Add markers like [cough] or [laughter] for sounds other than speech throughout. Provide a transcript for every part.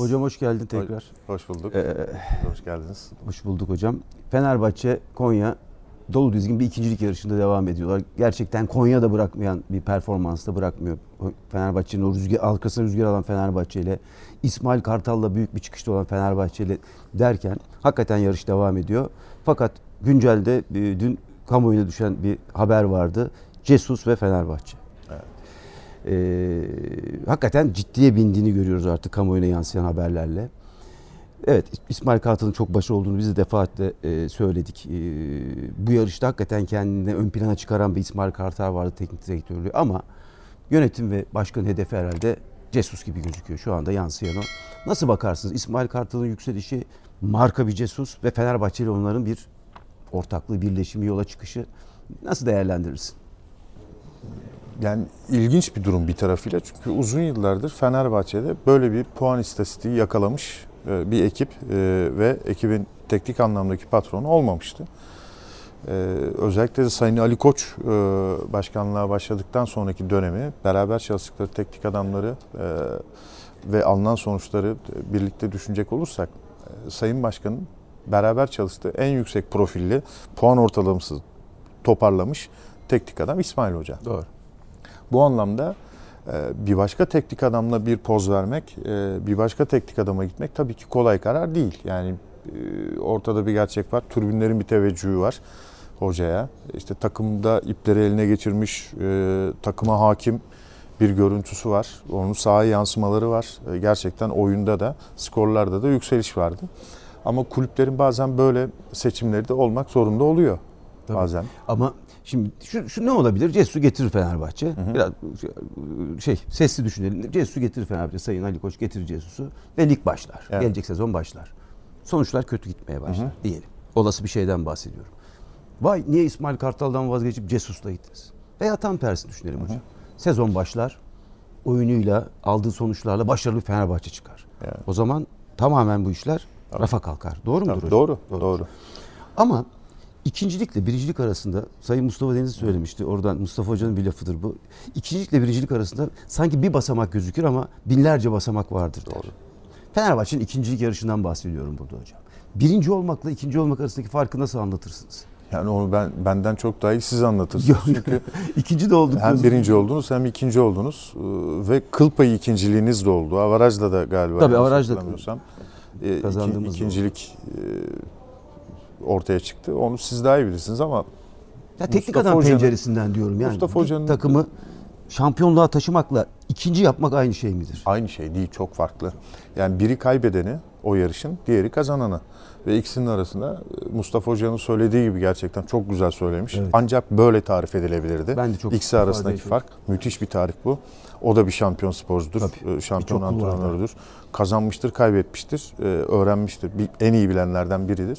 Hocam hoş geldin tekrar. Hoş bulduk. Ee, hoş geldiniz. Hoş bulduk hocam. Fenerbahçe, Konya dolu dizgin bir ikincilik yarışında devam ediyorlar. Gerçekten Konya da bırakmayan bir performans da bırakmıyor. Fenerbahçe'nin o rüzgar, arkasına rüzgar alan Fenerbahçe ile İsmail Kartal'la büyük bir çıkışta olan Fenerbahçe ile derken hakikaten yarış devam ediyor. Fakat güncelde e, dün kamuoyuna düşen bir haber vardı. Cesus ve Fenerbahçe. Ee, hakikaten ciddiye bindiğini görüyoruz artık kamuoyuna yansıyan haberlerle. Evet İsmail Kartal'ın çok başı olduğunu biz de defaatle e, söyledik. E, bu yarışta hakikaten kendini ön plana çıkaran bir İsmail Kartal vardı teknik direktörlüğü ama yönetim ve başkan hedefi herhalde Cesus gibi gözüküyor şu anda yansıyan o. Nasıl bakarsınız İsmail Kartal'ın yükselişi marka bir Cesus ve Fenerbahçe ile onların bir ortaklığı, birleşimi, yola çıkışı nasıl değerlendirirsin? Yani ilginç bir durum bir tarafıyla çünkü uzun yıllardır Fenerbahçe'de böyle bir puan istatistiği yakalamış e, bir ekip e, ve ekibin teknik anlamdaki patronu olmamıştı. E, özellikle de Sayın Ali Koç başkanlığa başladıktan sonraki dönemi beraber çalıştıkları teknik adamları ve alınan sonuçları birlikte düşünecek olursak Sayın Başkan'ın beraber çalıştığı en yüksek profilli puan ortalaması toparlamış teknik adam İsmail Hoca. Doğru. Bu anlamda ee, bir başka teknik adamla bir poz vermek, e, bir başka teknik adama gitmek tabii ki kolay karar değil. Yani e, ortada bir gerçek var. Türbünlerin bir teveccühü var hocaya. İşte takımda ipleri eline geçirmiş, e, takıma hakim bir görüntüsü var. Onun sahaya yansımaları var. Gerçekten oyunda da, skorlarda da yükseliş vardı. Ama kulüplerin bazen böyle seçimleri de olmak zorunda oluyor Tabii. bazen. Ama Şimdi şu, şu ne olabilir? Cesu getirir Fenerbahçe. Hı hı. Biraz şey sesli düşünelim. Cesu getirir Fenerbahçe. Sayın Ali Koç getirir Cesus'u ve lig başlar. Evet. Gelecek sezon başlar. Sonuçlar kötü gitmeye başlar hı hı. diyelim. Olası bir şeyden bahsediyorum. Vay niye İsmail Kartal'dan vazgeçip Cesus'la gittiniz? Veya tam tersini düşünelim hı hı. hocam. Sezon başlar. Oyunuyla, aldığı sonuçlarla başarılı Fenerbahçe çıkar. Evet. O zaman tamamen bu işler Tabii. rafa kalkar. Doğru mudur hocam? Doğru, doğru. doğru. Ama İkincilikle birincilik arasında Sayın Mustafa Deniz söylemişti. Oradan Mustafa Hoca'nın bir lafıdır bu. İkincilikle birincilik arasında sanki bir basamak gözükür ama binlerce basamak vardır. Doğru. Fenerbahçe'nin ikincilik yarışından bahsediyorum burada hocam. Birinci olmakla ikinci olmak arasındaki farkı nasıl anlatırsınız? Yani onu ben benden çok daha iyi siz anlatırsınız. Çünkü [laughs] ikinci de olduk. Hem birinci oldunuz hem ikinci oldunuz ee, ve kıl payı ikinciliğiniz de oldu. Avaraj'la da galiba. Tabii Avaraj'la e, kazandığımız ikincilik ortaya çıktı. Onu siz daha iyi bilirsiniz ama ya teknik adam penceresinden diyorum yani. Mustafa Hoca'nın takımı şampiyonluğa taşımakla ikinci yapmak aynı şey midir? Aynı şey değil, çok farklı. Yani biri kaybedeni o yarışın, diğeri kazananı. Ve ikisinin arasında e, Mustafa Hoca'nın söylediği gibi gerçekten çok güzel söylemiş. Evet. Ancak böyle tarif edilebilirdi. Ben de çok İkisi arasındaki fark. Müthiş bir tarif bu. O da bir şampiyon sporcudur. Tabii, e, şampiyon antrenörüdür. Kazanmıştır, kaybetmiştir, e, öğrenmiştir. En iyi bilenlerden biridir.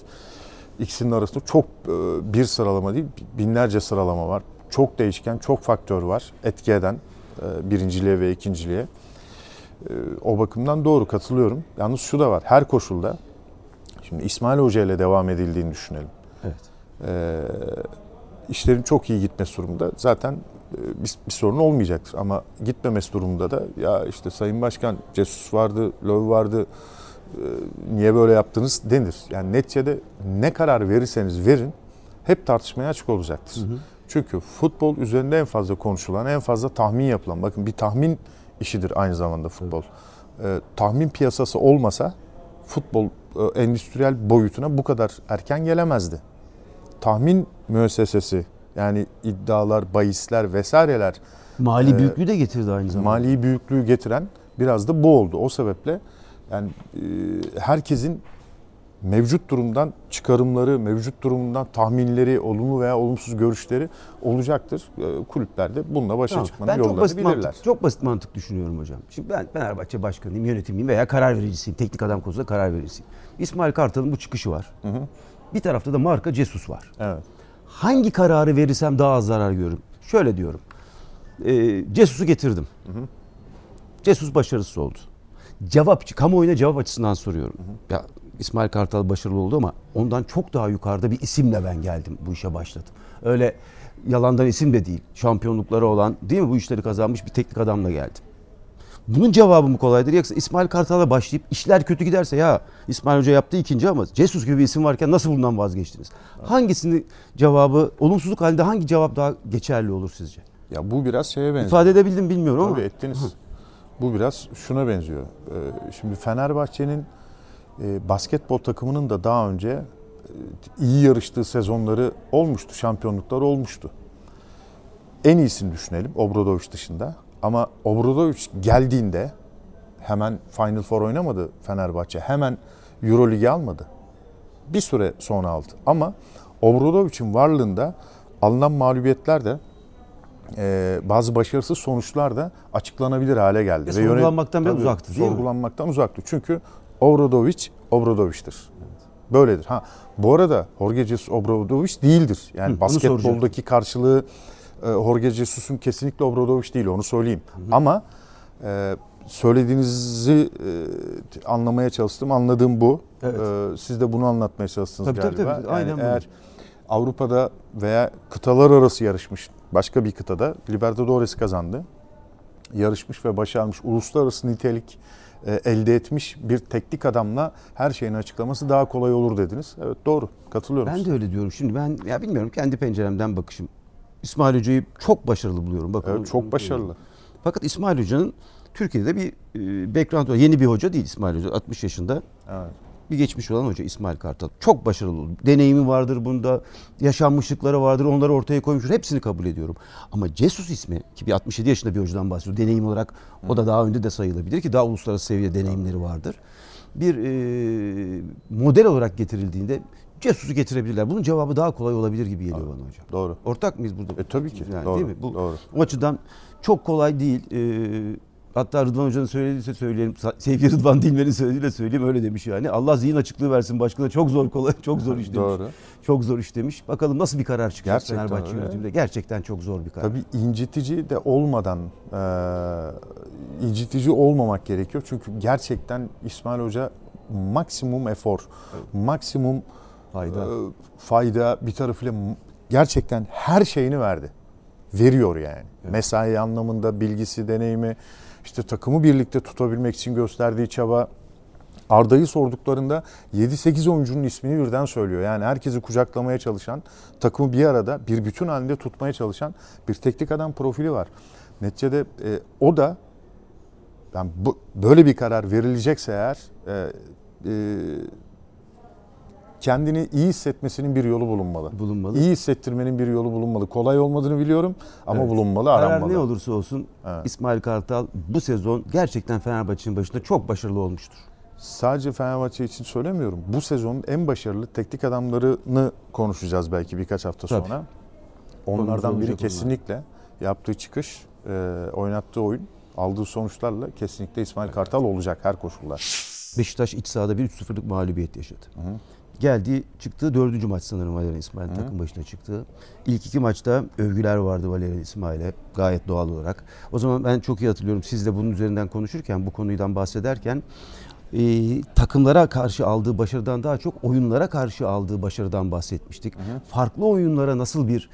İkisinin arasında çok e, bir sıralama değil, binlerce sıralama var. Çok değişken, çok faktör var etki eden e, birinciliğe ve ikinciliğe. E, o bakımdan doğru katılıyorum. Yalnız şu da var, her koşulda şimdi İsmail Hoca ile devam edildiğini düşünelim. Evet. İşlerin çok iyi gitmesi durumunda zaten bir, bir sorun olmayacaktır. Ama gitmemesi durumunda da ya işte Sayın Başkan Cesus vardı, Löw vardı, ee, niye böyle yaptınız denir. Yani neticede ne karar verirseniz verin hep tartışmaya açık olacaktır. Hı hı. Çünkü futbol üzerinde en fazla konuşulan, en fazla tahmin yapılan, bakın bir tahmin işidir aynı zamanda futbol. Ee, tahmin piyasası olmasa futbol e, endüstriyel boyutuna bu kadar erken gelemezdi. Tahmin müessesesi yani iddialar, bahisler vesaireler mali e, büyüklüğü de getirdi aynı zamanda. Mali büyüklüğü getiren biraz da bu oldu. O sebeple yani e, herkesin mevcut durumdan çıkarımları, mevcut durumundan tahminleri, olumlu veya olumsuz görüşleri olacaktır. E, kulüplerde bununla başa tamam. çıkmanın ben yollarını çok basit bilirler. Mantık, çok basit mantık düşünüyorum hocam. Şimdi ben Fenerbahçe başkanıyım, yönetimiyim veya karar vericisiyim. Teknik adam konusunda karar vericisiyim. İsmail Kartal'ın bu çıkışı var. Hı hı. Bir tarafta da marka Cesus var. Evet. Hangi kararı verirsem daha az zarar görürüm? Şöyle diyorum. E, Cesus'u getirdim. Hı hı. Cesus başarısız oldu cevap kamuoyuna cevap açısından soruyorum. Hı hı. Ya İsmail Kartal başarılı oldu ama ondan çok daha yukarıda bir isimle ben geldim bu işe başladım. Öyle yalandan isim de değil. Şampiyonlukları olan değil mi bu işleri kazanmış bir teknik adamla geldim. Bunun cevabı mı kolaydır? Yoksa İsmail Kartal'la başlayıp işler kötü giderse ya İsmail Hoca yaptı ikinci ama Jesus gibi bir isim varken nasıl bundan vazgeçtiniz? Evet. Hangisinin cevabı olumsuzluk halinde hangi cevap daha geçerli olur sizce? Ya bu biraz şeye benziyor. İfade edebildim bilmiyorum ama. Tabii ettiniz. Bu biraz şuna benziyor. Ee, şimdi Fenerbahçe'nin e, basketbol takımının da daha önce e, iyi yarıştığı sezonları olmuştu, şampiyonluklar olmuştu. En iyisini düşünelim Obradoviç dışında. Ama Obradoviç geldiğinde hemen Final Four oynamadı Fenerbahçe. Hemen Euroligi almadı. Bir süre sonra aldı. Ama Obradoviç'in varlığında alınan mağlubiyetler de e, bazı başarısız sonuçlar da açıklanabilir hale geldi. E, sorgulanmaktan biraz uzaktı değil sorgulanmaktan mi? uzaktı. Çünkü Obradoviç Obradoviç'tir. Böyledir. Ha bu arada Jorge Jesus Obradoviç değildir. Yani Hı, basketboldaki karşılığı e, Jorge Jesus'un kesinlikle Obradoviç değil onu söyleyeyim. Hı. Ama e, söylediğinizi e, anlamaya çalıştım. Anladığım bu. Evet. E, siz de bunu anlatmaya çalıştınız tabii, galiba. Tabii, tabii. Aynen yani eğer Avrupa'da veya kıtalar arası yarışmış başka bir kıtada Libertadores kazandı. Yarışmış ve başarmış uluslararası nitelik e, elde etmiş bir teknik adamla her şeyin açıklaması daha kolay olur dediniz. Evet doğru katılıyorum. Ben de öyle diyorum. Şimdi ben ya bilmiyorum kendi penceremden bakışım. İsmail Hoca'yı çok başarılı buluyorum. Bakın, evet çok başarılı. Fakat İsmail Hoca'nın Türkiye'de bir e, background var. Yeni bir hoca değil İsmail Hoca. 60 yaşında. Evet bir geçmiş olan hoca İsmail Kartal. Çok başarılı. Deneyimi vardır bunda. Yaşanmışlıkları vardır. Onları ortaya koymuştur. Hepsini kabul ediyorum. Ama Jesus ismi ki bir 67 yaşında bir hocadan bahsediyor. Deneyim olarak o da daha önde de sayılabilir ki daha uluslararası seviyede deneyimleri vardır. Bir e, model olarak getirildiğinde Cesus'u getirebilirler. Bunun cevabı daha kolay olabilir gibi geliyor bana hocam. Doğru. Ortak mıyız burada? E, tabii ki. Yani, doğru. Değil mi? Bu, doğru. O açıdan çok kolay değil. Ee, Hatta Rıdvan Hoca'nın söylediyse söyleyelim. Sevgili Rıdvan Dilmen'in söylediğiyle söyleyeyim öyle demiş yani. Allah zihin açıklığı versin başkanı çok zor kolay çok zor iş demiş. Doğru. Çok zor iş demiş. Bakalım nasıl bir karar çıkacak Gerçekten Fenerbahçe yönetiminde. Gerçekten çok zor bir karar. Tabii incitici de olmadan e, incitici olmamak gerekiyor. Çünkü gerçekten İsmail Hoca maksimum efor, evet. maksimum fayda. E, fayda bir tarafıyla gerçekten her şeyini verdi. Veriyor yani. Evet. Mesai anlamında bilgisi, deneyimi, işte takımı birlikte tutabilmek için gösterdiği çaba Arda'yı sorduklarında 7-8 oyuncunun ismini birden söylüyor. Yani herkesi kucaklamaya çalışan, takımı bir arada bir bütün halinde tutmaya çalışan bir teknik adam profili var. Neticede e, o da yani bu, böyle bir karar verilecekse eğer e, e, kendini iyi hissetmesinin bir yolu bulunmalı. Bulunmalı. İyi hissettirmenin bir yolu bulunmalı. Kolay olmadığını biliyorum ama evet. bulunmalı, Karar aranmalı. ne olursa olsun evet. İsmail Kartal bu sezon gerçekten Fenerbahçe'nin başında çok başarılı olmuştur. Sadece Fenerbahçe için söylemiyorum. Bu sezonun en başarılı teknik adamlarını konuşacağız belki birkaç hafta Tabii. sonra. Onlardan biri kesinlikle onlar. yaptığı çıkış, e, oynattığı oyun, aldığı sonuçlarla kesinlikle İsmail Kartal olacak her koşulda. Beşiktaş iç sahada bir 3-0'lık mağlubiyet yaşadı. Hı hı geldiği çıktığı dördüncü maç sanırım Valerian İsmail Hı. takım başına çıktı. İlk iki maçta övgüler vardı Valerian İsmail'e gayet doğal olarak. O zaman ben çok iyi hatırlıyorum siz de bunun üzerinden konuşurken bu konudan bahsederken e, takımlara karşı aldığı başarıdan daha çok oyunlara karşı aldığı başarıdan bahsetmiştik. Hı hı. Farklı oyunlara nasıl bir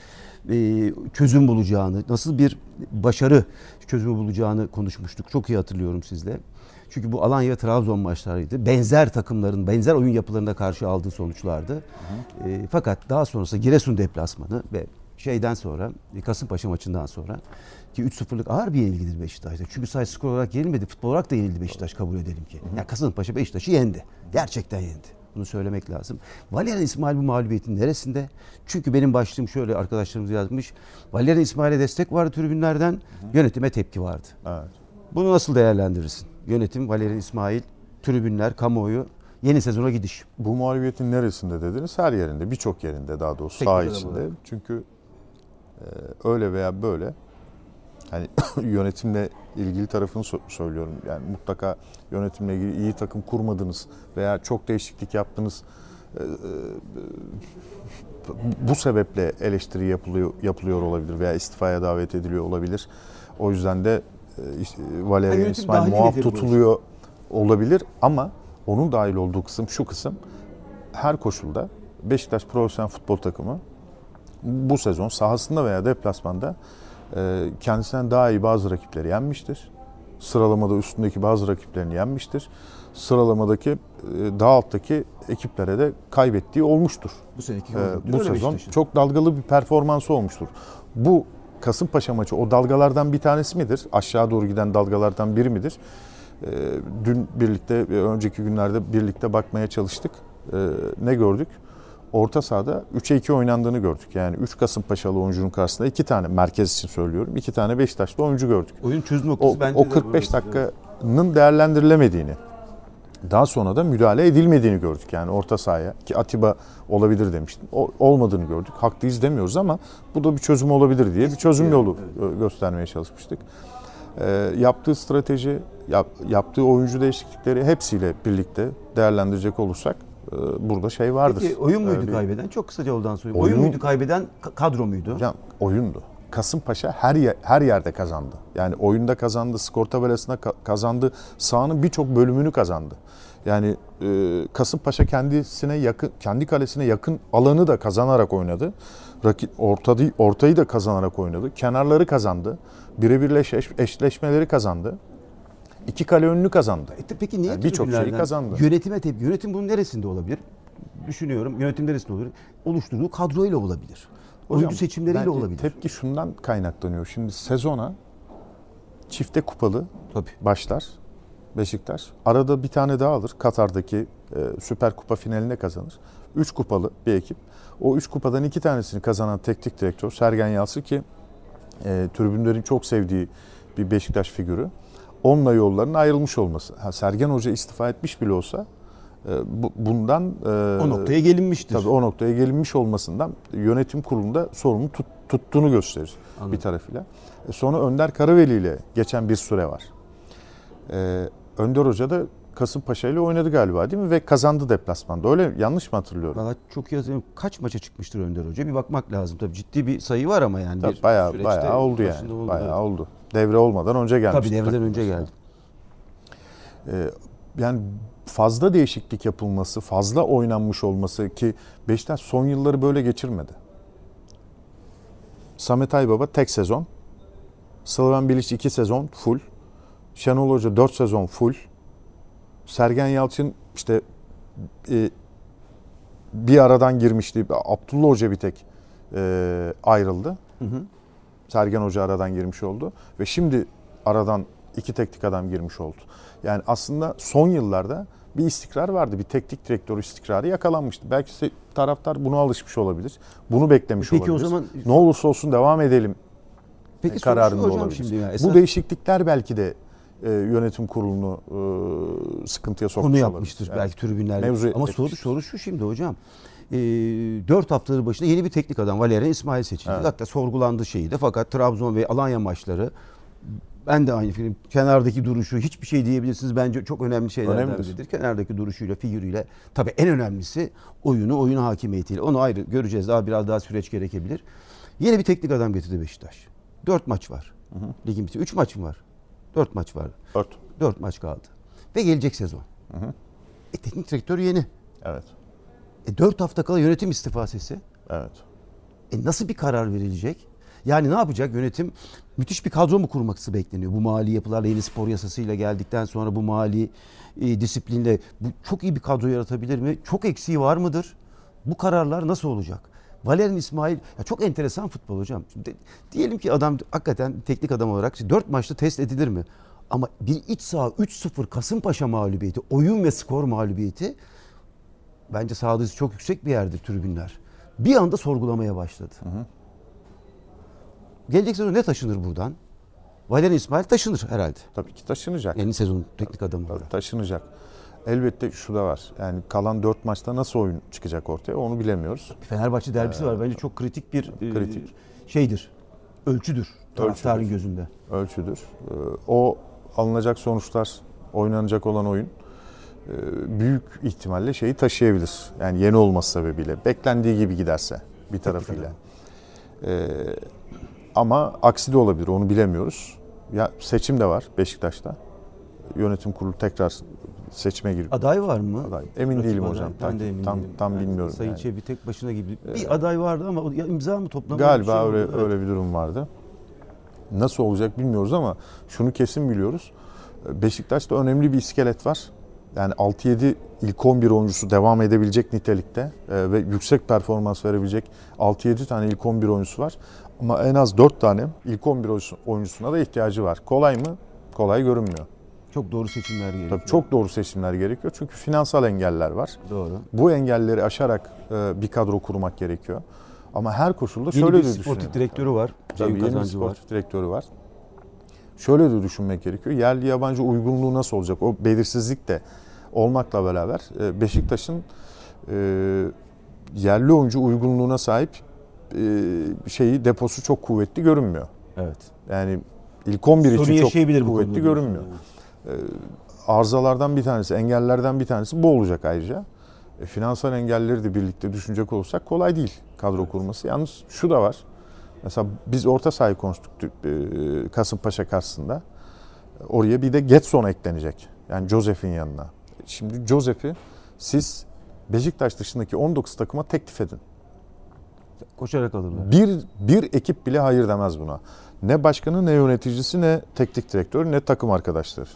e, çözüm bulacağını, nasıl bir başarı çözümü bulacağını konuşmuştuk. Çok iyi hatırlıyorum sizle. Çünkü bu Alanya Trabzon maçlarıydı. Benzer takımların, benzer oyun yapılarında karşı aldığı sonuçlardı. Hı hı. E, fakat daha sonrasında Giresun deplasmanı ve şeyden sonra Kasımpaşa maçından sonra ki 3-0'lık ağır bir yenilgidir Beşiktaş'ta. Çünkü sadece skor olarak yenilmedi. Futbol olarak da yenildi Beşiktaş kabul edelim ki. Hı hı. Yani Kasımpaşa Beşiktaş'ı yendi. Gerçekten yendi. Bunu söylemek lazım. Valerian İsmail bu mağlubiyetin neresinde? Çünkü benim başlığım şöyle arkadaşlarımız yazmış. Valerian İsmail'e destek vardı tribünlerden. Hı hı. Yönetime tepki vardı. Evet. Bunu nasıl değerlendirirsin? Yönetim, Valeri İsmail, tribünler, kamuoyu yeni sezona gidiş. Bu mağlubiyetin neresinde dediniz? Her yerinde, birçok yerinde daha doğrusu Peki, saha içinde. Çünkü e, öyle veya böyle hani [coughs] yönetimle ilgili tarafını söylüyorum. Yani mutlaka yönetimle ilgili iyi takım kurmadınız veya çok değişiklik yaptınız. E, e, bu sebeple eleştiri yapılıyor yapılıyor olabilir veya istifaya davet ediliyor olabilir. O yüzden de Valerian İsmail muaf tutuluyor olabilir ama onun dahil olduğu kısım şu kısım her koşulda Beşiktaş profesyonel futbol takımı bu sezon sahasında veya deplasmanda e, kendisinden daha iyi bazı rakipleri yenmiştir. Sıralamada üstündeki bazı rakiplerini yenmiştir. Sıralamadaki e, daha alttaki ekiplere de kaybettiği olmuştur. Bu seneki ee, bu sezon çok dalgalı bir performansı olmuştur. Bu Kasımpaşa maçı o dalgalardan bir tanesi midir? Aşağı doğru giden dalgalardan biri midir? Ee, dün birlikte, önceki günlerde birlikte bakmaya çalıştık. Ee, ne gördük? Orta sahada 3'e 2 oynandığını gördük. Yani 3 Kasımpaşalı oyuncunun karşısında 2 tane merkez için söylüyorum. 2 tane Beşiktaşlı oyuncu gördük. Oyun çözüm noktası o, bence O 45 dakikanın değerlendirilemediğini, daha sonra da müdahale edilmediğini gördük. Yani orta sahaya ki Atiba olabilir demiştim. O, olmadığını gördük. Haklıyız demiyoruz ama bu da bir çözüm olabilir diye bir çözüm yolu evet. göstermeye çalışmıştık. E, yaptığı strateji, yap, yaptığı oyuncu değişiklikleri hepsiyle birlikte değerlendirecek olursak e, burada şey vardır. Peki oyun muydu ee, kaybeden? Çok kısaca oldan sorayım. Oyun, oyun muydu kaybeden, kadro muydu? Hocam oyundu. Kasımpaşa her yer, her yerde kazandı. Yani oyunda kazandı, skor tabelasında kazandı, sahanın birçok bölümünü kazandı. Yani e, Kasımpaşa kendisine yakın, kendi kalesine yakın alanı da kazanarak oynadı. Rakip ortayı, ortayı da kazanarak oynadı. Kenarları kazandı. Birebirle eş, eşleşmeleri kazandı. İki kale önünü kazandı. E, peki niye yani birçok şeyi kazandı? Yönetime tepki. Yönetim bunun neresinde olabilir? Düşünüyorum. Yönetim neresinde olabilir? Oluşturduğu kadroyla olabilir. Hocam, Oyuncu seçimleriyle olabilir. Tepki şundan kaynaklanıyor. Şimdi sezona çifte kupalı Tabii. başlar Beşiktaş. Arada bir tane daha alır. Katar'daki e, Süper Kupa finaline kazanır. Üç kupalı bir ekip. O üç kupadan iki tanesini kazanan teknik direktör Sergen Yalçın ki e, tribünlerin çok sevdiği bir Beşiktaş figürü. Onunla yolların ayrılmış olması. Ha, Sergen Hoca istifa etmiş bile olsa bundan e, o noktaya gelinmiştir. Tabii o noktaya gelinmiş olmasından yönetim kurulunda sorumlu tut, tuttuğunu gösterir Anladım. bir tarafıyla. E, sonra Önder Karaveli ile geçen bir süre var. E, Önder Hoca da Kasımpaşa ile oynadı galiba değil mi? Ve kazandı deplasmanda. Öyle yanlış mı hatırlıyorum? Valla çok iyi hatırlıyorum. Kaç maça çıkmıştır Önder Hoca? Bir bakmak lazım. Tabii ciddi bir sayı var ama yani. Tabii bir bayağı, bayağı oldu yani. Oldu. Bayağı oldu. Devre olmadan önce gelmiş. Tabii devreden önce geldi. Ee, yani fazla değişiklik yapılması, fazla oynanmış olması ki Beşiktaş son yılları böyle geçirmedi. Samet Aybaba tek sezon. Slaven Bilic iki sezon full. Şenol Hoca dört sezon full. Sergen Yalçın işte e, bir aradan girmişti. Abdullah Hoca bir tek e, ayrıldı. Hı hı. Sergen Hoca aradan girmiş oldu. Ve şimdi aradan iki teknik adam girmiş oldu. Yani aslında son yıllarda bir istikrar vardı. Bir teknik direktör istikrarı yakalanmıştı. Belki taraftar buna alışmış olabilir. Bunu beklemiş Peki olabilir. o zaman ne olursa olsun devam edelim Peki, kararında olabilir. Şimdi ya, esas... Bu değişiklikler belki de e, yönetim kurulunu e, sıkıntıya sokmuş Konu yapmıştır olabilir. belki evet. tribünler. Mevzu Ama soru, soru şu şimdi hocam. E, 4 haftadır başında yeni bir teknik adam Valerian İsmail seçildi. Evet. Hatta sorgulandı şeyi de fakat Trabzon ve Alanya maçları ben de aynı film. Kenardaki duruşu hiçbir şey diyebilirsiniz. Bence çok önemli şeylerden Önemlidir. biridir. Kenardaki duruşuyla, figürüyle. Tabii en önemlisi oyunu, oyun hakimiyetiyle. Onu ayrı göreceğiz. Daha biraz daha süreç gerekebilir. Yeni bir teknik adam getirdi Beşiktaş. Dört maç var. Hı hı. Ligin bitti. Üç maç mı var? Dört maç var. Dört. Dört maç kaldı. Ve gelecek sezon. Hı hı. E, teknik direktör yeni. Evet. E, dört hafta kala yönetim istifası. Evet. E, nasıl bir karar verilecek? Yani ne yapacak yönetim? Müthiş bir kadro mu kurması bekleniyor? Bu mali yapılarla yeni spor yasasıyla geldikten sonra bu mali e, disiplinle bu çok iyi bir kadro yaratabilir mi? Çok eksiği var mıdır? Bu kararlar nasıl olacak? Valerian İsmail ya çok enteresan futbol hocam. Şimdi, diyelim ki adam hakikaten teknik adam olarak 4 maçta test edilir mi? Ama bir iç saha 3-0 Kasımpaşa mağlubiyeti, oyun ve skor mağlubiyeti bence sahada çok yüksek bir yerde tribünler. Bir anda sorgulamaya başladı. Hı hı. Gelecek sezon ne taşınır buradan? Valerian İsmail taşınır herhalde. Tabii ki taşınacak. Yeni sezon teknik adamı. Tabii, taşınacak. Elbette şu da var. Yani kalan dört maçta nasıl oyun çıkacak ortaya onu bilemiyoruz. Fenerbahçe derbisi ee, var. Bence çok kritik bir e, kritik. şeydir. Ölçüdür. Taraftarın ölçüdür. gözünde. Ölçüdür. Ee, o alınacak sonuçlar, oynanacak olan oyun e, büyük ihtimalle şeyi taşıyabilir. Yani yeni olması sebebiyle. Beklendiği gibi giderse bir tarafıyla. Ee, ama aksi de olabilir onu bilemiyoruz. Ya seçim de var Beşiktaş'ta. Yönetim kurulu tekrar seçime giriyor. Aday var mı? Aday. Emin Rakip değilim aday. hocam. Ben de emin tam değilim. tam yani bilmiyorum. Sayın yani. Çebi tek başına gibi bir ee, aday vardı ama ya imza mı toplamadı? Galiba şey öyle evet. öyle bir durum vardı. Nasıl olacak bilmiyoruz ama şunu kesin biliyoruz. Beşiktaş'ta önemli bir iskelet var. Yani 6-7 ilk 11 oyuncusu devam edebilecek nitelikte e, ve yüksek performans verebilecek 6-7 tane ilk 11 oyuncusu var. Ama en az 4 tane ilk 11 oyuncusuna da ihtiyacı var. Kolay mı? Kolay görünmüyor. Çok doğru seçimler gerekiyor. Tabii çok doğru seçimler gerekiyor. Çünkü finansal engeller var. Doğru. Bu engelleri aşarak e, bir kadro kurmak gerekiyor. Ama her koşulda yeni şöyle de sportif direktörü var. Tabii yeni bir sportif var. direktörü var. Şöyle de düşünmek gerekiyor. Yerli yabancı uygunluğu nasıl olacak? O belirsizlik de olmakla beraber e, Beşiktaş'ın e, yerli oyuncu uygunluğuna sahip şeyi deposu çok kuvvetli görünmüyor. Evet. Yani ilk 11 Sorun için çok kuvvetli görünmüyor. Yani. Arızalardan bir tanesi, engellerden bir tanesi bu olacak ayrıca. E, finansal engelleri de birlikte düşünecek olursak kolay değil kadro evet. kurması. Yalnız şu da var. Mesela biz orta sahayı konuştuk e, Kasımpaşa karşısında. Oraya bir de Getson eklenecek. Yani Josef'in yanına. Şimdi Josef'i siz Beşiktaş dışındaki 19 takıma teklif edin. Koşarak alırlar. Bir, bir ekip bile hayır demez buna. Ne başkanı ne yöneticisi ne teknik direktör ne takım arkadaşları.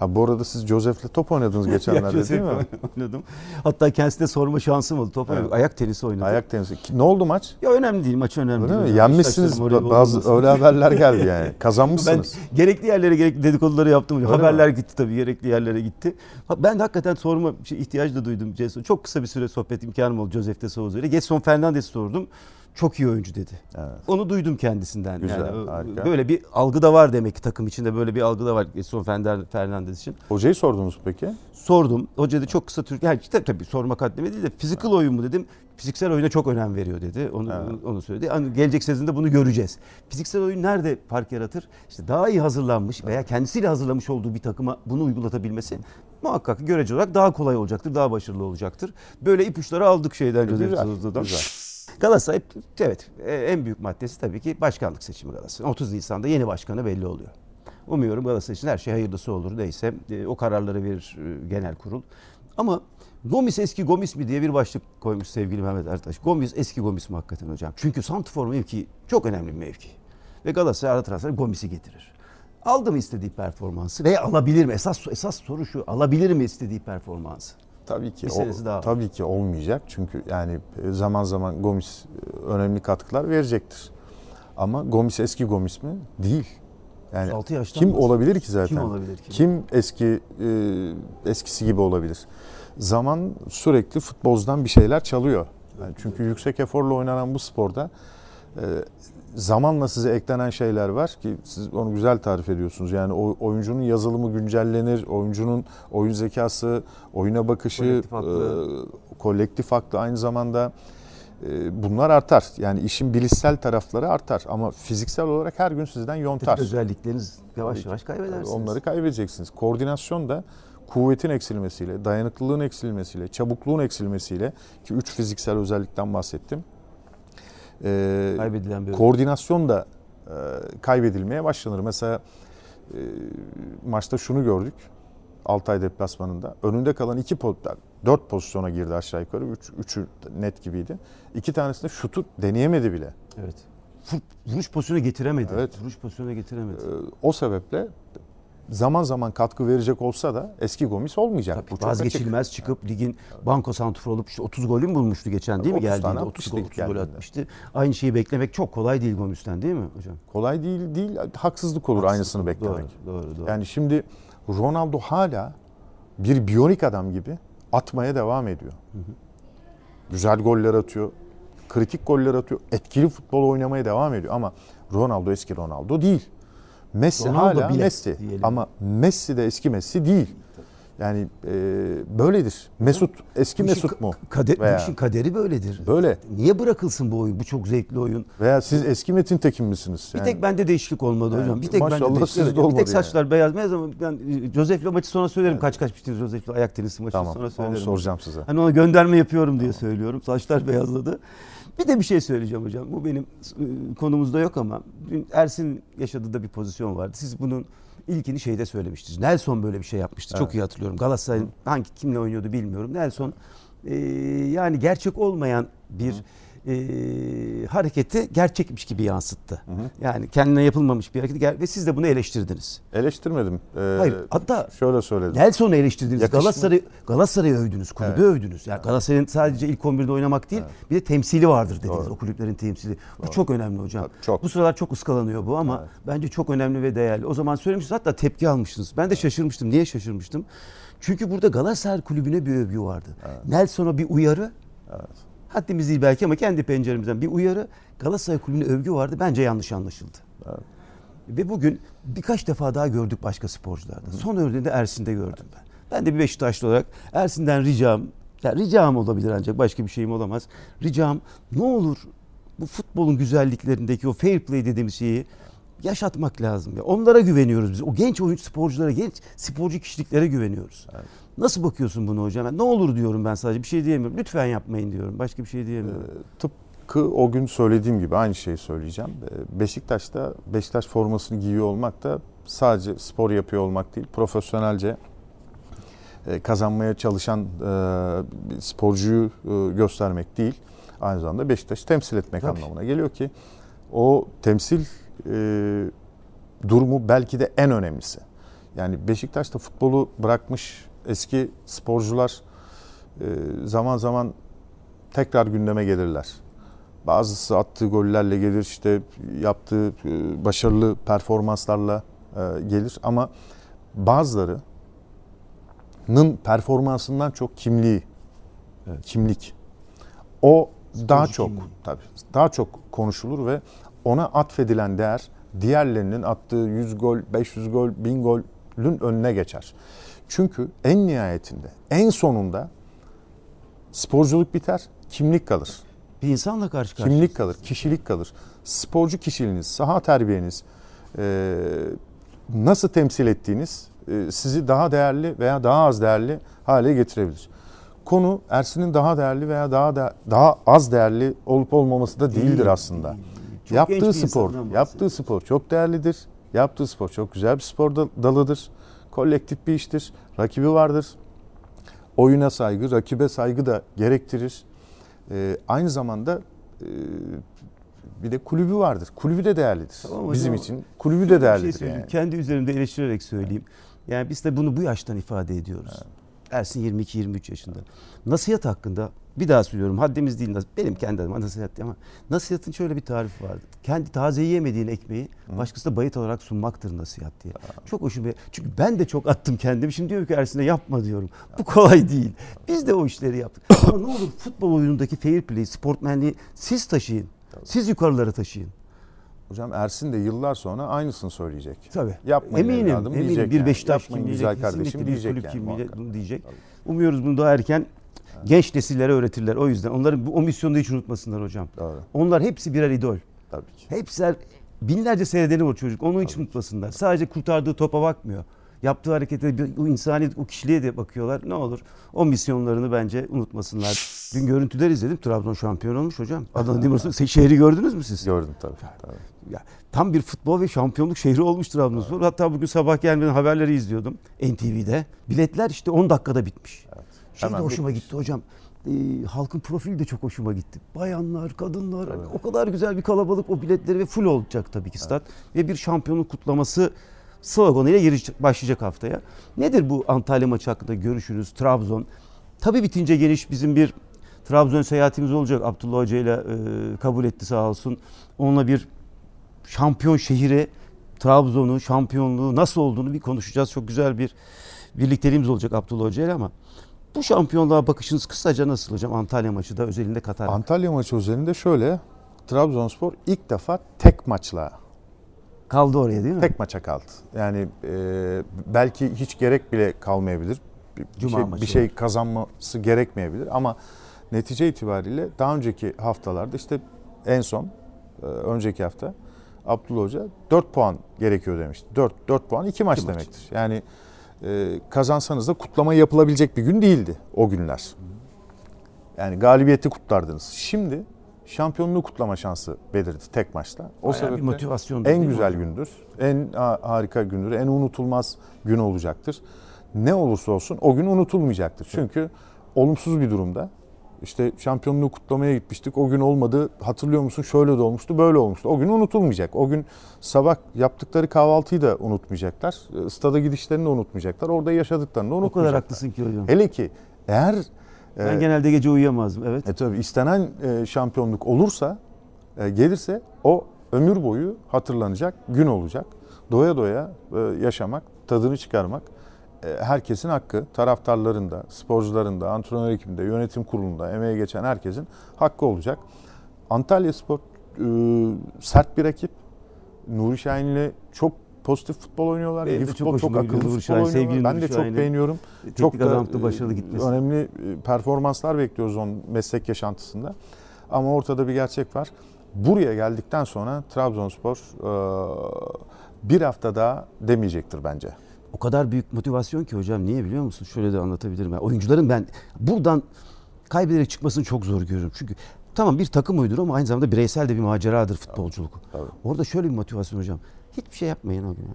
Ha bu arada siz Joseph'le top oynadınız [laughs] geçenlerde değil mi? oynadım. Hatta kendisine sorma şansım oldu. Top evet. Ayak tenisi oynadım. Ayak tenisi. Ne oldu maç? Ya önemli değil. Maç önemli öyle değil. Mi? Yenmişsiniz. Bazı öyle haberler geldi yani. [laughs] Kazanmışsınız. Ben gerekli yerlere gerekli dedikoduları yaptım. Öyle Haberler mi? gitti tabii. Gerekli yerlere gitti. Ben de hakikaten sorma şey, ihtiyacı da duydum. Çok kısa bir süre sohbet imkanım oldu Joseph de Souza ile. Getson Fernandes'i sordum çok iyi oyuncu dedi. Evet. Onu duydum kendisinden. Güzel, yani harika. Böyle bir algı da var demek ki takım içinde böyle bir algı da var Edson Fernandez için. Hocayı sordunuz peki? Sordum. Hoca da çok kısa Türk yani tabii, tabii sormak haddime değil de physical oyun mu dedim. Fiziksel oyuna çok önem veriyor dedi. Onu evet. onu söyledi. Yani gelecek sezonda bunu göreceğiz. Fiziksel oyun nerede fark yaratır? İşte daha iyi hazırlanmış veya kendisiyle hazırlamış olduğu bir takıma bunu uygulatabilmesi muhakkak görece olarak daha kolay olacaktır, daha başarılı olacaktır. Böyle ipuçları aldık şeyden Joseph Souza'dan. Güzel. Galatasaray evet e, en büyük maddesi tabii ki başkanlık seçimi Galatasaray. 30 Nisan'da yeni başkanı belli oluyor. Umuyorum Galatasaray için her şey hayırlısı olur neyse e, o kararları verir e, genel kurul. Ama Gomis eski Gomis mi diye bir başlık koymuş sevgili Mehmet Ertaş. Gomis eski Gomis mi hakikaten hocam? Çünkü Santifor mevki çok önemli bir mevki. Ve Galatasaray ara transfer Gomis'i getirir. Aldı mı istediği performansı ve alabilir mi? Esas esas soru şu. Alabilir mi istediği performansı? Tabii ki. O, daha. Tabii ki olmayacak. Çünkü yani e, zaman zaman Gomis e, önemli katkılar verecektir. Ama Gomis eski Gomis mi? Değil. Yani 6 yaştan kim olabilir ki zaten? Kim olabilir ki? Kim eski e, eskisi gibi olabilir? Zaman sürekli futboldan bir şeyler çalıyor. Yani çünkü yüksek eforla oynanan bu sporda e, zamanla size eklenen şeyler var ki siz onu güzel tarif ediyorsunuz. Yani o oyuncunun yazılımı güncellenir, oyuncunun oyun zekası, oyuna bakışı, kolektif aklı, e, kolektif aklı aynı zamanda e, bunlar artar. Yani işin bilişsel tarafları artar ama fiziksel olarak her gün sizden yontar. Özellikleriniz yavaş yavaş kaybedersiniz. Onları kaybedeceksiniz. Koordinasyon da kuvvetin eksilmesiyle, dayanıklılığın eksilmesiyle, çabukluğun eksilmesiyle ki üç fiziksel özellikten bahsettim e, kaybedilen bir koordinasyon da e, kaybedilmeye başlanır. Mesela e, maçta şunu gördük. Altay deplasmanında. Önünde kalan iki dört pozisyona girdi aşağı yukarı. Üç, üçü net gibiydi. İki tanesinde şutu deneyemedi bile. Evet. Vuruş pozisyonu getiremedi. Evet. Vuruş pozisyonu getiremedi. Ee, o sebeple zaman zaman katkı verecek olsa da eski Gomis olmayacak. Tabii, Bu vazgeçilmez açık. çıkıp ligin banko santrfor olup işte 30 golü mü bulmuştu geçen değil mi? 30 Geldiğinde 30 gol, 30 gol atmıştı. Aynı şeyi beklemek çok kolay değil Gomis'ten değil mi hocam? Kolay değil değil. Haksızlık olur Haksızlık. aynısını beklemek. Doğru, doğru, doğru. Yani şimdi Ronaldo hala bir biyonik adam gibi atmaya devam ediyor. Hı hı. Güzel goller atıyor. Kritik goller atıyor. Etkili futbol oynamaya devam ediyor ama Ronaldo eski Ronaldo değil. Messi Ronaldo hala bile, Messi diyelim. ama Messi de eski Messi değil. Yani e, böyledir. Mesut eski Mesut mu? Kader, Veya, bu işin kaderi böyledir. Böyle. Niye bırakılsın bu oyun? Bu çok zevkli oyun. Veya siz eski Metin Tekin misiniz? Yani, bir tek bende değişiklik olmadı yani, hocam. Bir tek maşallah bende değişiklik olmadı. Bir tek saçlar yani. beyaz. Ne zaman ben e, Josef'le maçı sonra söylerim. Evet. Kaç kaç bittiniz Josef'le ayak tenisi maçı tamam, sonra söylerim. Onu soracağım size. Hani ona gönderme yapıyorum diye söylüyorum. Saçlar beyazladı. Bir de bir şey söyleyeceğim hocam. Bu benim e, konumuzda yok ama dün Ersin yaşadığı da bir pozisyon vardı. Siz bunun ilkini şeyde söylemiştiniz. Nelson böyle bir şey yapmıştı. Evet. Çok iyi hatırlıyorum. Galatasaray'ın hangi kimle oynuyordu bilmiyorum. Nelson e, yani gerçek olmayan bir e, hareketi gerçekmiş gibi yansıttı. Hı hı. Yani kendine yapılmamış bir hareket ve siz de bunu eleştirdiniz. Eleştirmedim. Ee, Hayır hatta şöyle söyledim. Nelson'u eleştirdiniz. Yakışma. Galatasaray Galatasaray'ı övdünüz, kulübü evet. övdünüz. Yani Galatasaray'ın sadece ilk 11'de oynamak değil, evet. bir de temsili vardır dediniz. Doğru. O kulüplerin temsili. Bu Doğru. çok önemli hocam. Çok. Bu sıralar çok ıskalanıyor bu ama evet. bence çok önemli ve değerli. O zaman söylemişsiniz hatta tepki almışsınız. Ben de şaşırmıştım. Niye şaşırmıştım? Çünkü burada Galatasaray kulübüne bir övgü vardı. Evet. Nelson'a bir uyarı. Evet. Haddimiz değil belki ama kendi penceremizden bir uyarı. Galatasaray kulübüne övgü vardı. Bence yanlış anlaşıldı. Evet. Ve bugün birkaç defa daha gördük başka sporcularda. Hı. Son örneğini de Ersin'de gördüm ben. Ben de bir Beşiktaşlı olarak Ersin'den ricam, yani ricam olabilir ancak başka bir şeyim olamaz. Ricam ne olur bu futbolun güzelliklerindeki o fair play dediğimiz şeyi yaşatmak lazım. Ya. Onlara güveniyoruz biz. O genç oyuncu sporculara, genç sporcu kişiliklere güveniyoruz. Evet. Nasıl bakıyorsun bunu hocam? Yani ne olur diyorum ben sadece bir şey diyemiyorum. Lütfen yapmayın diyorum. Başka bir şey diyemiyorum. Ee, tıpkı o gün söylediğim gibi aynı şeyi söyleyeceğim. Ee, Beşiktaş'ta Beşiktaş formasını giyiyor olmak da sadece spor yapıyor olmak değil. Profesyonelce e, kazanmaya çalışan e, sporcuyu e, göstermek değil. Aynı zamanda Beşiktaş'ı temsil etmek Tabii. anlamına geliyor ki o temsil e, durumu belki de en önemlisi. Yani Beşiktaş'ta futbolu bırakmış eski sporcular e, zaman zaman tekrar gündeme gelirler. Bazısı attığı gollerle gelir, işte yaptığı e, başarılı performanslarla e, gelir ama bazılarının performansından çok kimliği, evet. kimlik. O Sporcu daha çok kimliği. tabii daha çok konuşulur ve ona atfedilen değer diğerlerinin attığı 100 gol, 500 gol, 1000 golün önüne geçer. Çünkü en nihayetinde, en sonunda sporculuk biter, kimlik kalır. Bir insanla karşı karşıya. Kimlik kalır, kişilik kalır. Sporcu kişiliğiniz, saha terbiyeniz, e, nasıl temsil ettiğiniz e, sizi daha değerli veya daha az değerli hale getirebilir. Konu Ersin'in daha değerli veya daha da, daha az değerli olup olmaması da değildir değil, aslında. Çok yaptığı spor, yaptığı spor çok değerlidir. Yaptığı spor çok güzel bir spor dalıdır. Kolektif bir iştir. Rakibi vardır. Oyuna saygı, rakibe saygı da gerektirir. Ee, aynı zamanda e, bir de kulübü vardır. Kulübü de değerlidir. Tamam, Bizim hocam, için kulübü de değerlidir. Şey yani. Kendi üzerimde eleştirerek söyleyeyim. Yani biz de bunu bu yaştan ifade ediyoruz. Evet. Ersin 22-23 yaşında. Nasihat hakkında bir daha söylüyorum haddimiz değil. Benim kendi adıma nasihat ama nasihatın şöyle bir tarifi var. Kendi taze yiyemediğin ekmeği başkasına bayit olarak sunmaktır nasihat diye. Aa. Çok hoşuma Çünkü ben de çok attım kendimi. Şimdi diyorum ki Ersin'e yapma diyorum. Bu kolay değil. Biz de o işleri yaptık. [coughs] ama ne olur futbol oyunundaki fair play, sportmenliği siz taşıyın. Siz yukarılara taşıyın. Hocam Ersin de yıllar sonra aynısını söyleyecek. Tabii. Yapmayın eminim, evladım eminim. diyecek. Bir yani. Beşiktaş kimliğiyle, güzel kardeşim diyecek kulüp yani, diyecek. Tabii. Umuyoruz bunu daha erken. Genç nesillere öğretirler. O yüzden onların bu, o misyonu da hiç unutmasınlar hocam. Doğru. Onlar hepsi birer idol. Tabii ki. Hepsi binlerce seyredeni var çocuk. Onu hiç unutmasınlar. Sadece kurtardığı topa bakmıyor yaptığı harekete, o insani, o kişiliğe de bakıyorlar. Ne olur o misyonlarını bence unutmasınlar. Dün görüntüler izledim. Trabzon şampiyon olmuş hocam. Adana [laughs] Demirspor şehri gördünüz mü siz? Gördüm tabii. tabii. Ya, tam bir futbol ve şampiyonluk şehri olmuş Trabzonspor. Hatta bugün sabah gelmeden haberleri izliyordum NTV'de. Biletler işte 10 dakikada bitmiş. Evet. Şey de hoşuma bitmiş. gitti hocam. E, halkın profili de çok hoşuma gitti. Bayanlar, kadınlar evet. o kadar güzel bir kalabalık o biletleri ve full olacak tabii ki stat. Evet. Ve bir şampiyonluk kutlaması sloganıyla başlayacak haftaya. Nedir bu Antalya maçı hakkında görüşünüz? Trabzon. Tabii bitince geniş bizim bir Trabzon seyahatimiz olacak. Abdullah Hoca ile e, kabul etti sağ olsun. Onunla bir şampiyon şehire Trabzon'u, şampiyonluğu nasıl olduğunu bir konuşacağız. Çok güzel bir birlikteliğimiz olacak Abdullah Hoca ile ama bu şampiyonluğa bakışınız kısaca nasıl hocam Antalya maçı da özelinde Katar? Antalya maçı özelinde şöyle Trabzonspor ilk defa tek maçla Kaldı oraya değil mi? Tek maça kaldı. Yani e, belki hiç gerek bile kalmayabilir. Bir, Cuma şey, maçı. bir şey kazanması gerekmeyebilir ama netice itibariyle daha önceki haftalarda işte en son e, önceki hafta Abdullah Hoca 4 puan gerekiyor demişti. 4 4 puan 2 maç iki demektir. Maç. Yani kazansanız da kutlama yapılabilecek bir gün değildi o günler. Yani galibiyeti kutlardınız. Şimdi şampiyonluğu kutlama şansı belirdi tek maçta. O Bayağı sebeple motivasyon en güzel gündür, en harika gündür, en unutulmaz gün olacaktır. Ne olursa olsun o gün unutulmayacaktır. Çünkü olumsuz bir durumda İşte şampiyonluğu kutlamaya gitmiştik. O gün olmadı. Hatırlıyor musun? Şöyle de olmuştu, böyle olmuştu. O gün unutulmayacak. O gün sabah yaptıkları kahvaltıyı da unutmayacaklar. E, Stada gidişlerini de unutmayacaklar. Orada yaşadıklarını da O unutmayacaklar. kadar haklısın ki hocam. Hele ki eğer Ben e, genelde gece uyuyamazdım. Evet. e tabii istenen e, şampiyonluk olursa, e, gelirse o ömür boyu hatırlanacak gün olacak. Doya doya e, yaşamak, tadını çıkarmak herkesin hakkı. Taraftarların da, sporcuların da, antrenör ekibinde, yönetim kurulunda, emeğe geçen herkesin hakkı olacak. Antalya Spor e, sert bir rakip. Nuri Şahin'le çok pozitif futbol oynuyorlar. Benim İyi çok futbol, çok gidiyor akıllı futbol Şahin, oynuyorlar. Ben de çok Şahin'i. beğeniyorum. Çok da adamlıkta başarılı e, gitmesi. önemli e, performanslar bekliyoruz onun meslek yaşantısında. Ama ortada bir gerçek var. Buraya geldikten sonra Trabzonspor e, bir hafta daha demeyecektir bence. O kadar büyük motivasyon ki hocam niye biliyor musun? Şöyle de anlatabilirim. Yani oyuncuların ben buradan kaybederek çıkmasını çok zor görüyorum. Çünkü tamam bir takım uydur ama aynı zamanda bireysel de bir maceradır futbolculuk. Tabii. Orada şöyle bir motivasyon hocam. Hiçbir şey yapmayın o gün. ya.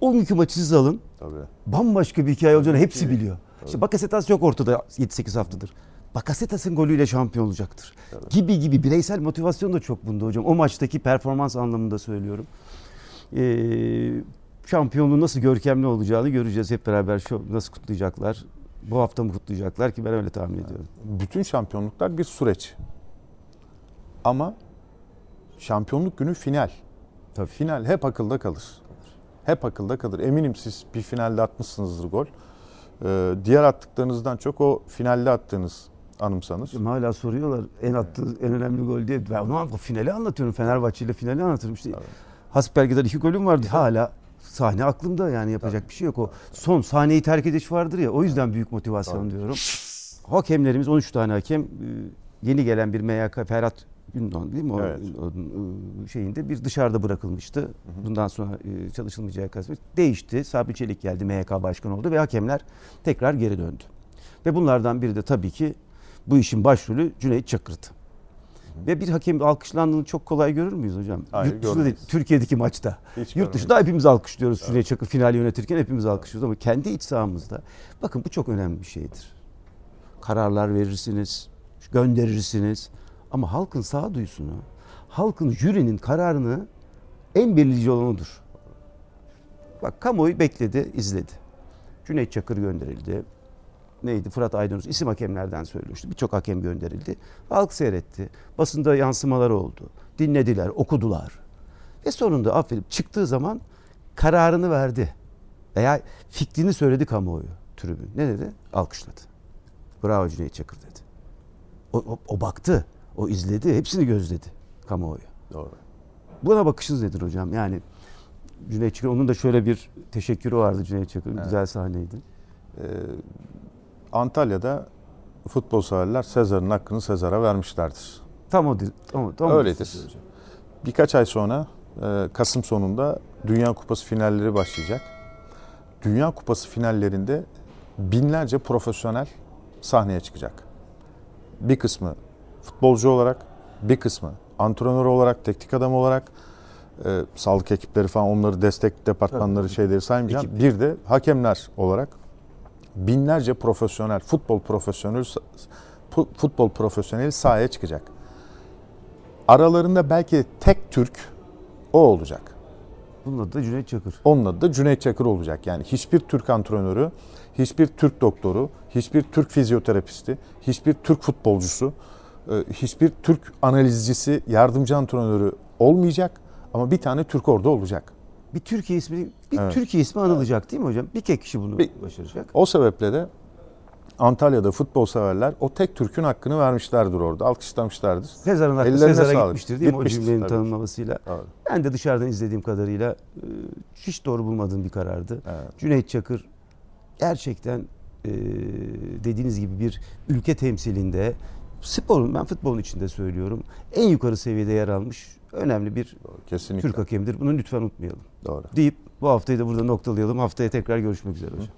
O günkü maçı siz alın. Tabii. Bambaşka bir hikaye olacağını hepsi biliyor. İşte Bakasetas yok ortada 7-8 haftadır. Bakasetas'ın golüyle şampiyon olacaktır. Gibi gibi bireysel motivasyon da çok bunda hocam. O maçtaki performans anlamında söylüyorum. Ee, şampiyonluğun nasıl görkemli olacağını göreceğiz hep beraber. Şu nasıl kutlayacaklar? Bu hafta mı kutlayacaklar ki ben öyle tahmin ediyorum. Bütün şampiyonluklar bir süreç. Ama şampiyonluk günü final. Tabii. Final hep akılda kalır. Hep akılda kalır. Eminim siz bir finalde atmışsınızdır gol. Ee, diğer attıklarınızdan çok o finalde attığınız anımsanır. Şimdi hala soruyorlar en attığı en önemli gol diye. Ben onu finali anlatıyorum. Fenerbahçe ile finali anlatırım. İşte Hasbelkader iki golüm vardı. Hala sahne aklımda yani yapacak bir şey yok. O son sahneyi terk ediş vardır ya. O yüzden büyük motivasyon diyorum. Hakemlerimiz 13 tane hakem. e, Yeni gelen bir MYK Ferhat Gündoğan değil mi? O, Evet. e, şeyinde bir dışarıda bırakılmıştı. Bundan sonra e, çalışılmayacağı kasım. Değişti. Sabri Çelik geldi MYK başkanı oldu ve hakemler tekrar geri döndü. Ve bunlardan biri de tabii ki bu işin başrolü Cüneyt Çakır'dı. Ve bir hakem alkışlandığını çok kolay görür müyüz hocam? Hayır, Yurt dışında değil, görmeyiz. Türkiye'deki maçta. Hiç Yurt görmeyiz. dışında hepimiz alkışlıyoruz Cüneyt Çakır final yönetirken hepimiz alkışlıyoruz ama kendi iç sahamızda bakın bu çok önemli bir şeydir. Kararlar verirsiniz, gönderirsiniz ama halkın sağduyusunu, halkın jürinin kararını en belirleyici olan odur. Bak kamuoyu bekledi, izledi. Cüneyt Çakır gönderildi. Neydi? Fırat Aydınus isim hakemlerden söylüyordu. Birçok hakem gönderildi. Halk seyretti. Basında yansımaları oldu. Dinlediler, okudular. Ve sonunda affedip çıktığı zaman kararını verdi. Veya fikrini söyledi kamuoyu tribün. Ne dedi? Alkışladı. Bravo Cüneyt Çakır dedi. O, o, o baktı, o izledi, hepsini gözledi kamuoyu. Doğru. Buna bakışınız nedir hocam? Yani Cüneyt Çakır, onun da şöyle bir teşekkürü vardı Cüneyt Çakır'ın. Güzel sahneydi. Ee, Antalya'da futbol severler Sezar'ın hakkını Sezar'a vermişlerdir. Tam o değil. Tam, tam Öyledir. Birkaç ay sonra e, Kasım sonunda Dünya Kupası finalleri başlayacak. Dünya Kupası finallerinde binlerce profesyonel sahneye çıkacak. Bir kısmı futbolcu olarak, bir kısmı antrenör olarak, teknik adam olarak, e, sağlık ekipleri falan onları destek departmanları Tabii. şeyleri saymayacağım. Ekip. Bir de hakemler olarak binlerce profesyonel, futbol profesyonel fu- futbol profesyoneli sahaya çıkacak. Aralarında belki tek Türk o olacak. Bunun adı da Cüneyt Çakır. Onun adı da Cüneyt Çakır olacak. Yani hiçbir Türk antrenörü, hiçbir Türk doktoru, hiçbir Türk fizyoterapisti, hiçbir Türk futbolcusu, e, hiçbir Türk analizcisi, yardımcı antrenörü olmayacak. Ama bir tane Türk orada olacak. Bir Türkiye ismi, bir Evet. Türkiye ismi anılacak değil mi hocam? Bir tek kişi bunu Bir- başaracak. O sebeple de Antalya'da futbol severler o tek Türk'ün hakkını vermişlerdir orada. Alkışlamışlardır. Sezar'ın hakkı Ellerine Sezar'a sağlık. gitmiştir değil mi Gitmiştir o cümlenin tabii. tanımlamasıyla? Doğru. Ben de dışarıdan izlediğim kadarıyla e, hiç doğru bulmadığım bir karardı. Evet. Cüneyt Çakır gerçekten e, dediğiniz gibi bir ülke temsilinde sporun ben futbolun içinde söylüyorum en yukarı seviyede yer almış önemli bir Kesinlikle. Türk hakemidir. Bunu lütfen unutmayalım. Doğru. Deyip bu haftayı da burada noktalayalım. Haftaya tekrar görüşmek üzere hocam.